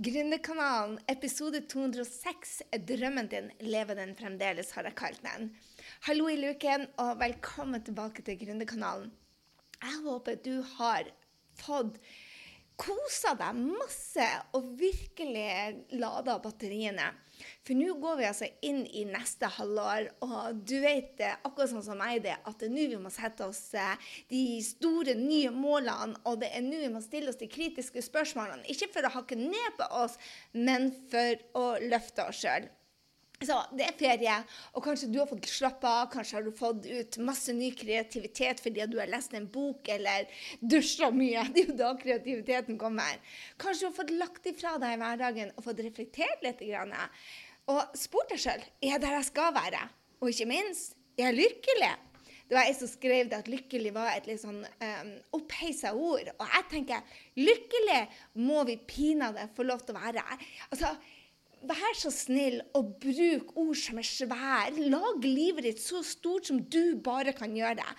Gründerkanalen, episode 206, er drømmen din, lever den fremdeles, har jeg kalt den. Hallo i luken, og velkommen tilbake til Gründerkanalen. Jeg håper du har fått kosa deg masse og virkelig lada batteriene. For nå går vi altså inn i neste halvår, og du vet akkurat sånn som meg, det, at det er nå vi må sette oss eh, de store, nye målene, og det er nå vi må stille oss de kritiske spørsmålene. Ikke for å hakke ned på oss, men for å løfte oss sjøl. Så det er ferie, og kanskje du har fått slappe av, kanskje har du fått ut masse ny kreativitet fordi du har lest en bok eller dusja mye. Det er jo da kreativiteten kommer. Kanskje du har fått lagt ifra deg i hverdagen og fått reflektert litt. Og spurt deg sjøl er jeg der jeg skal være. Og ikke minst er jeg lykkelig. Det var jeg som skrev det at lykkelig var et litt sånn um, oppheisa ord. Og jeg tenker lykkelig må vi pinadø få lov til å være. Altså, Vær så snill og bruk ord som er svære. Lag livet ditt så stort som du bare kan gjøre det.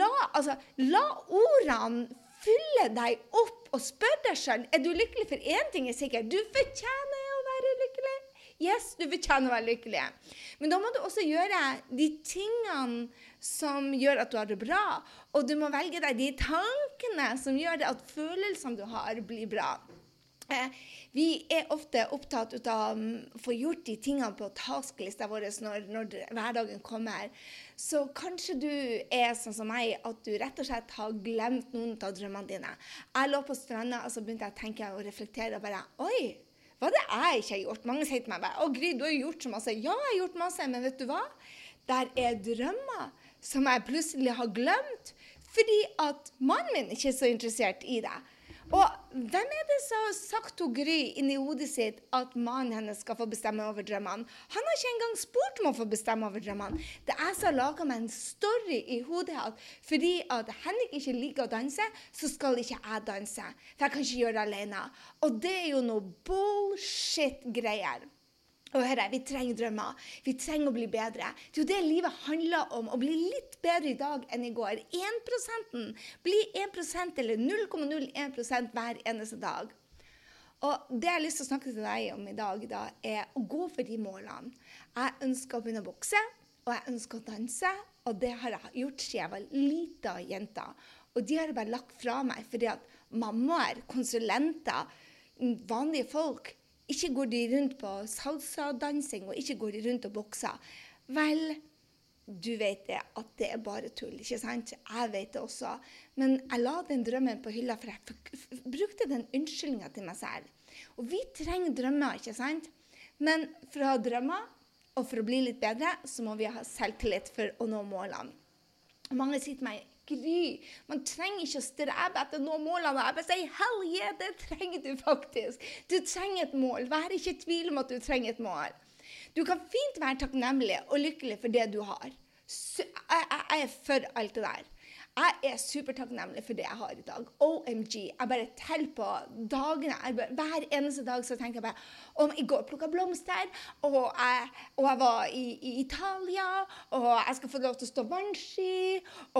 La, altså, la ordene fylle deg opp, og spør deg sjøl er du lykkelig. For én ting er sikkert, du fortjener å være lykkelig. Yes, du fortjener å være lykkelig. Men da må du også gjøre de tingene som gjør at du har det bra. Og du må velge deg de tankene som gjør at følelsene du har, blir bra. Eh, vi er ofte opptatt av å få gjort de tingene på tasklista vår når, når, hverdagen kommer. Så kanskje du er sånn som meg, at du rett og slett har glemt noen av drømmene dine. Jeg lå på stranda og så begynte jeg å tenke og reflektere. og bare, Oi, hva er det jeg ikke har gjort? Mange sier til meg bare, å Gry, du har gjort så masse. Ja, jeg har gjort masse, men vet du hva? Der er drømmer som jeg plutselig har glemt fordi at mannen min ikke er så interessert i det. Og hvem er det som har sagt til Gry inni hodet sitt at mannen hennes skal få bestemme over drømmene? Han har ikke engang spurt om å få bestemme over drømmene. Det er jeg som har laga meg en story i hodet at fordi at Henrik ikke liker å danse, så skal ikke jeg danse. For jeg kan ikke gjøre det alene. Og det er jo noe bullshit-greier. Og hør Vi trenger drømmer. Vi trenger å bli bedre. Det er jo det livet handler om. Å bli litt bedre i dag enn i går. 1 Bli 1% eller 0,01% hver eneste dag. Og det jeg har lyst til å snakke til deg om i dag, da, er å gå for de målene. Jeg ønsker å begynne å bokse, og jeg ønsker å danse. Og det har jeg gjort siden jeg var lita jente. Og de har jeg bare lagt fra meg fordi at mammaer, konsulenter, vanlige folk ikke går de rundt på salsa-dansing og ikke går de rundt og bokser. Vel, du vet det, at det er bare tull, ikke sant? Jeg vet det også. Men jeg la den drømmen på hylla, for jeg brukte den unnskyldninga til meg selv. Og vi trenger drømmer, ikke sant? Men for å ha drømmer og for å bli litt bedre, så må vi ha selvtillit for å nå målene. Mange sier til meg Gry, man trenger ikke å strebe etter å nå målene. Jeg bare sier hell yeah, det trenger du faktisk. Du trenger et mål. Vær ikke i tvil om at du trenger et mål. Du kan fint være takknemlig og lykkelig for det du har. jeg er for alt det der. Jeg er supertakknemlig for det jeg har i dag. OMG. Jeg bare teller på dagene. Bare, hver eneste dag så tenker jeg bare om I går plukka blomster, og jeg, og jeg var i, i, Italia, og jeg skal få lov til å stå vannski,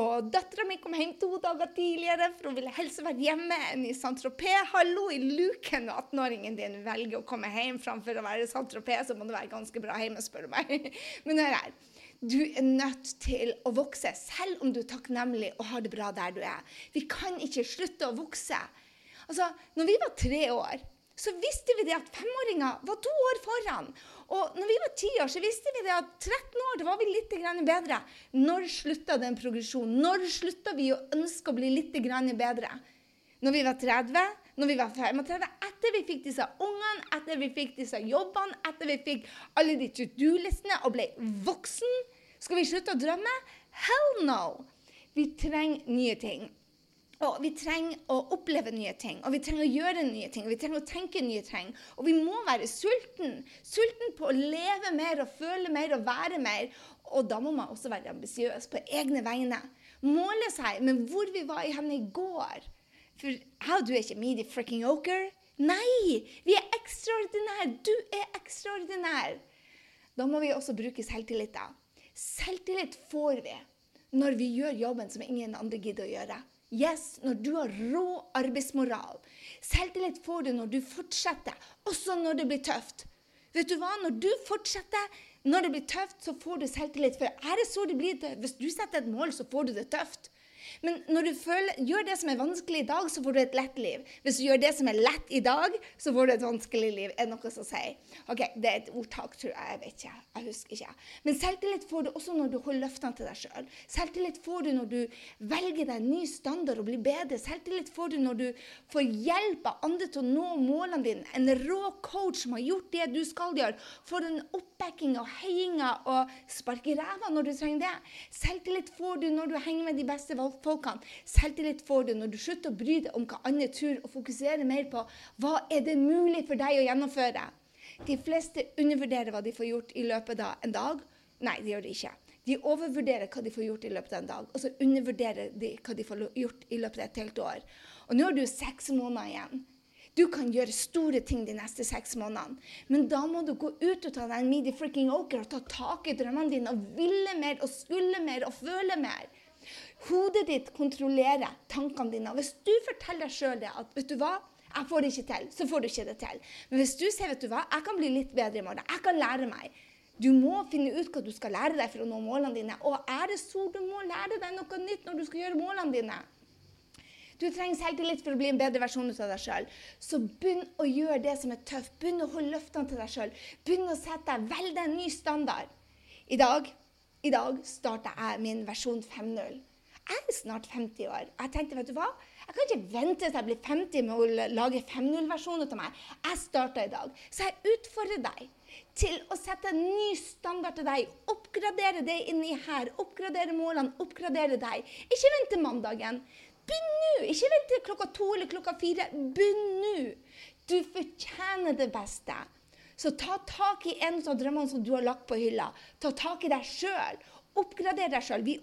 og dattera mi kom hjem to dager tidligere, for hun ville helst være hjemme enn i Saint-Tropez. Hallo i luken når 18-åringen din velger å komme hjem framfor å være i Saint-Tropez, så må det være ganske bra hjemme, spør du meg. Men hør her. Du er nødt til å vokse, selv om du er takknemlig og har det bra der du er. Vi kan ikke slutte å vokse. Altså, når vi var tre år, så visste vi det at femåringer var to år foran. Og når vi var ti år, så visste vi det at 13 år da var vi litt bedre. Når slutta den progresjonen? Når slutta vi å ønske å bli litt bedre? Når vi var 30? Når vi var 35, etter vi fikk disse ungene, etter vi fikk disse jobbene, etter vi fikk alle de to do-listene og ble voksen, skal vi slutte å drømme? Hell no! Vi trenger nye ting. Og vi trenger å oppleve nye ting, og vi trenger å gjøre nye ting. og Vi trenger å tenke nye ting. Og vi må være sulten. Sulten på å leve mer og føle mer og være mer. Og da må man også være ambisiøs på egne vegne. Måle seg med hvor vi var i henne i går. For how, du er ikke meaty fricking oker? Nei! Vi er ekstraordinære! Du er ekstraordinær! Da må vi også bruke selvtillit. da. Selvtillit får vi når vi gjør jobben som ingen andre gidder å gjøre. Yes, når du har rå arbeidsmoral. Selvtillit får du når du fortsetter, også når det blir tøft. Vet du hva? Når du fortsetter, når det blir tøft, så får du selvtillit. For er det så det blir tøft? Hvis du setter et mål, så får du det tøft. Men når du føler, gjør det som er vanskelig i dag, så får du et lett liv. Hvis du gjør det som er lett i dag, så får du et vanskelig liv. Er det noe som sier? Ok, Det er et ordtak, tror jeg. Jeg vet ikke. Jeg husker ikke. Men selvtillit får du også når du holder løftene til deg sjøl. Selvtillit får du når du velger deg en ny standard og blir bedre. Selvtillit får du når du får hjelp av andre til å nå målene dine. En rå coach som har gjort det du skal gjøre. Får en oppbacking og heiinga og spark i ræva når du trenger det. Selvtillit får du når du henger med de beste folkene. Selvtillit får du når du slutter å bry deg om hva andre tror, og fokuserer mer på hva er det mulig for deg å gjennomføre. De fleste undervurderer hva de får gjort i løpet av en dag. Nei, de gjør det ikke. De overvurderer hva de får gjort i løpet av en dag, og så undervurderer de hva de får gjort i løpet av et helt år. Og nå har du seks måneder igjen. Du kan gjøre store ting de neste seks månedene, men da må du gå ut av den midi freaking oker og ta tak i drømmene dine og ville mer og skulle mer og føle mer. Hodet ditt kontrollerer tankene dine. Hvis du forteller deg sjøl det at vet du hva, jeg får det ikke til, så får du ikke det til. Men hvis du sier vet du hva, jeg kan bli litt bedre i morgen, jeg kan lære meg. Du må finne ut hva du skal lære deg for å nå målene dine. Og er det så du må lære deg noe nytt når du skal gjøre målene dine? Du trenger selvtillit for å bli en bedre versjon av deg sjøl. Så begynn å gjøre det som er tøft. Begynn å holde løftene til deg sjøl. Begynn å sette deg, velg deg en ny standard. I dag, i dag starter jeg min versjon 5.0 jeg er snart 50 år. Jeg tenkte, vet du hva? Jeg kan ikke vente til jeg blir 50 med å lage 5.0-versjoner til meg. Jeg starter i dag. Så jeg utfordrer deg til å sette en ny standard til deg. Oppgradere det inni her. Oppgradere målene. Oppgradere deg. Ikke vent til mandagen. Begynn nå! Ikke vent til klokka to eller klokka fire. Begynn nå! Du fortjener det beste. Så ta tak i en av drømmene som du har lagt på hylla. Ta tak i deg sjøl Oppgrader deg sjøl. Vi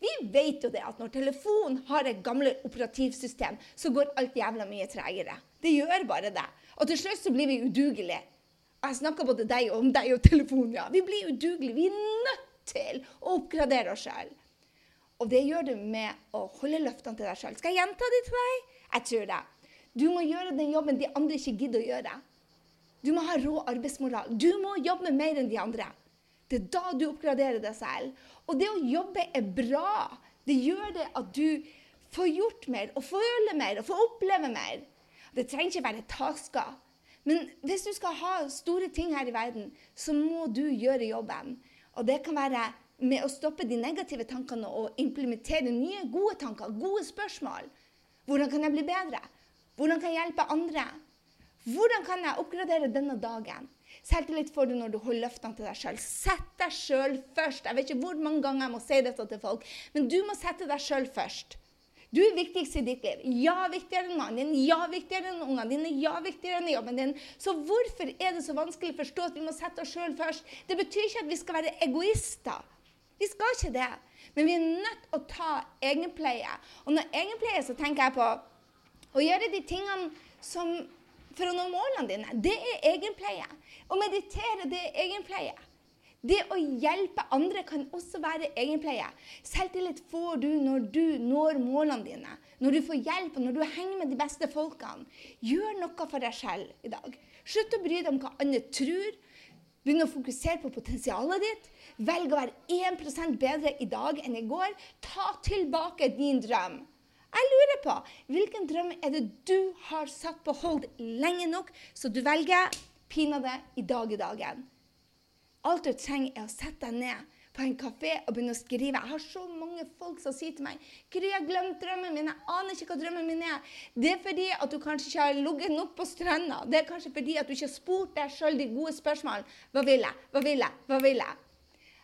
Vi vet jo det at når telefonen har et gamle operativsystem, så går alt jævla mye tregere. Det gjør bare det. Og til slutt så blir vi udugelige. Jeg snakker både deg og om deg og telefonen. ja. Vi blir udugelige. Vi er nødt til å oppgradere oss sjøl. Og det gjør du med å holde løftene til deg sjøl. Skal jeg gjenta det til deg? Jeg tror det. Du må gjøre den jobben de andre ikke gidder å gjøre. Du må ha rå arbeidsmoral. Du må jobbe mer enn de andre. Det er da du oppgraderer deg selv. Og det å jobbe er bra. Det gjør det at du får gjort mer, og føler mer, og får oppleve mer. Det trenger ikke være tasker. Men hvis du skal ha store ting her i verden, så må du gjøre jobben. Og det kan være med å stoppe de negative tankene og implementere nye, gode tanker, gode spørsmål. Hvordan kan jeg bli bedre? Hvordan kan jeg hjelpe andre? Hvordan kan jeg oppgradere denne dagen? Selvtillit får du når du holder løftene til deg sjøl. Sett deg sjøl først. Jeg vet ikke hvor mange ganger jeg må si dette til folk, men du må sette deg sjøl først. Du er viktigst i ditt liv. Ja, viktigere enn mannen din. Ja, viktigere enn ungene dine. Ja, viktigere enn jobben din. Så hvorfor er det så vanskelig å forstå at vi må sette oss sjøl først? Det betyr ikke at vi skal være egoister. Vi skal ikke det. Men vi er nødt til å ta egenpleie. Og når egenpleie, så tenker jeg på å gjøre de tingene som for å nå målene dine. Det er egenpleie. Å meditere, det er egenpleie. Det å hjelpe andre kan også være egenpleie. Selvtillit får du når du når målene dine. Når du får hjelp, og når du henger med de beste folkene. Gjør noe for deg selv i dag. Slutt å bry deg om hva andre tror. Begynn å fokusere på potensialet ditt. Velg å være 1 bedre i dag enn i går. Ta tilbake din drøm. Jeg lurer på hvilken drøm er det du har satt på hold lenge nok, så du velger pinadø i dag i dagen. Alt du trenger, er å sette deg ned på en kafé og begynne å skrive. Jeg har så mange folk som sier til meg Gry, jeg har glemt drømmen min. Jeg aner ikke hva drømmen min er. Det er fordi at du kanskje ikke har ligget nok på stranda. Det er kanskje fordi at du ikke har spurt deg sjøl de gode spørsmålene. Hva vil jeg? Hva vil jeg? Hva vil jeg?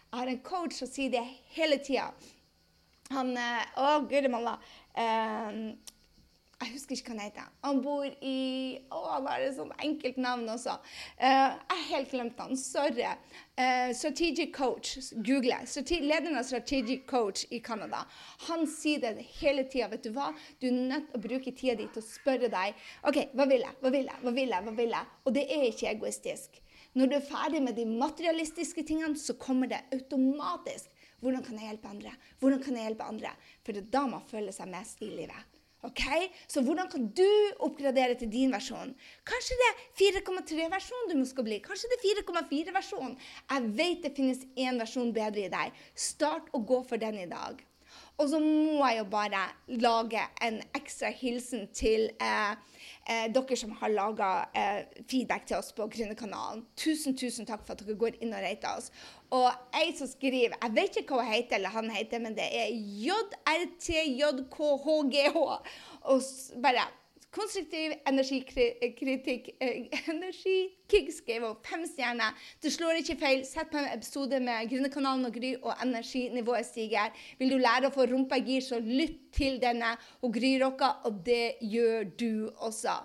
Jeg har en coach som sier det hele tida. Han eh, Å, guri malla. Uh, jeg husker ikke hva han heter. Han bor i Å, han har et sånt enkelt navn også. Uh, jeg helt glemt han. Sorry. Uh, strategic coach. Google. Lederen av Strategic Coach i Canada. Han sier det hele tida. Vet du hva? Du er nødt til å bruke tida di til å spørre deg OK, hva vil jeg? Hva vil jeg? Hva vil jeg? Hva vil jeg? Og det er ikke egoistisk. Når du er ferdig med de materialistiske tingene, så kommer det automatisk Hvordan kan jeg hjelpe andre? Hvordan kan jeg hjelpe andre? For det er da man føler seg mest i livet. Ok? Så hvordan kan du oppgradere til din versjon? Kanskje det er 4,3-versjonen du skal bli? Kanskje det er 4,4-versjonen? Jeg vet det finnes én versjon bedre i deg. Start å gå for den i dag. Og så må jeg jo bare lage en ekstra hilsen til eh, eh, dere som har laga eh, feedback til oss på Gründerkanalen. Tusen, tusen takk for at dere går inn og rater oss. Og jeg som skriver Jeg vet ikke hva hun heter, eller han heter, men det er JRTJKHGH. Og bare konstruktiv energikritikk eh, Energikick skrev opp fem stjerner. Du slår ikke feil. Sett på en episode med Gründerkanalen og Gry, og energinivået stiger. Vil du lære å få rumpa i gir, så lytt til denne. Og Gry rocker, og det gjør du også.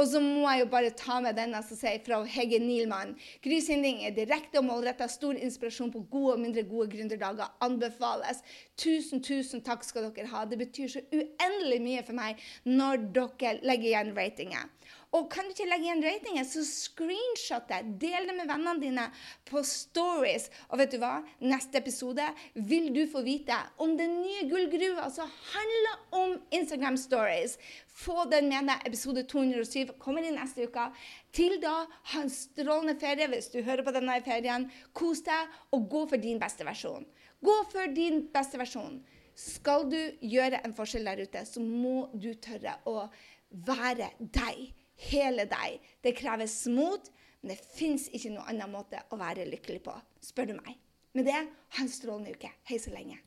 Og så må jeg jo bare ta med denne som sier fra Hege Nielmann. Grysynding er direkte og målretta. Stor inspirasjon på gode og mindre gode gründerdager. Anbefales. Tusen, tusen takk skal dere ha. Det betyr så uendelig mye for meg når dere legger igjen ratinger. Og kan du ikke legge igjen ratingen, så screenshot det. Del det med vennene dine på stories. Og vet du hva? Neste episode vil du få vite om den nye gullgruva som handler om Instagram stories. Få den med deg. Episode 207 kommer i neste uke. Til da, ha en strålende ferie hvis du hører på denne ferien. Kos deg, og gå for din beste versjon. Gå for din beste versjon. Skal du gjøre en forskjell der ute, så må du tørre å være deg hele deg. Det kreves mot, men det fins ikke noen annen måte å være lykkelig på, spør du meg. Med det, ha en strålende uke. Hei så lenge.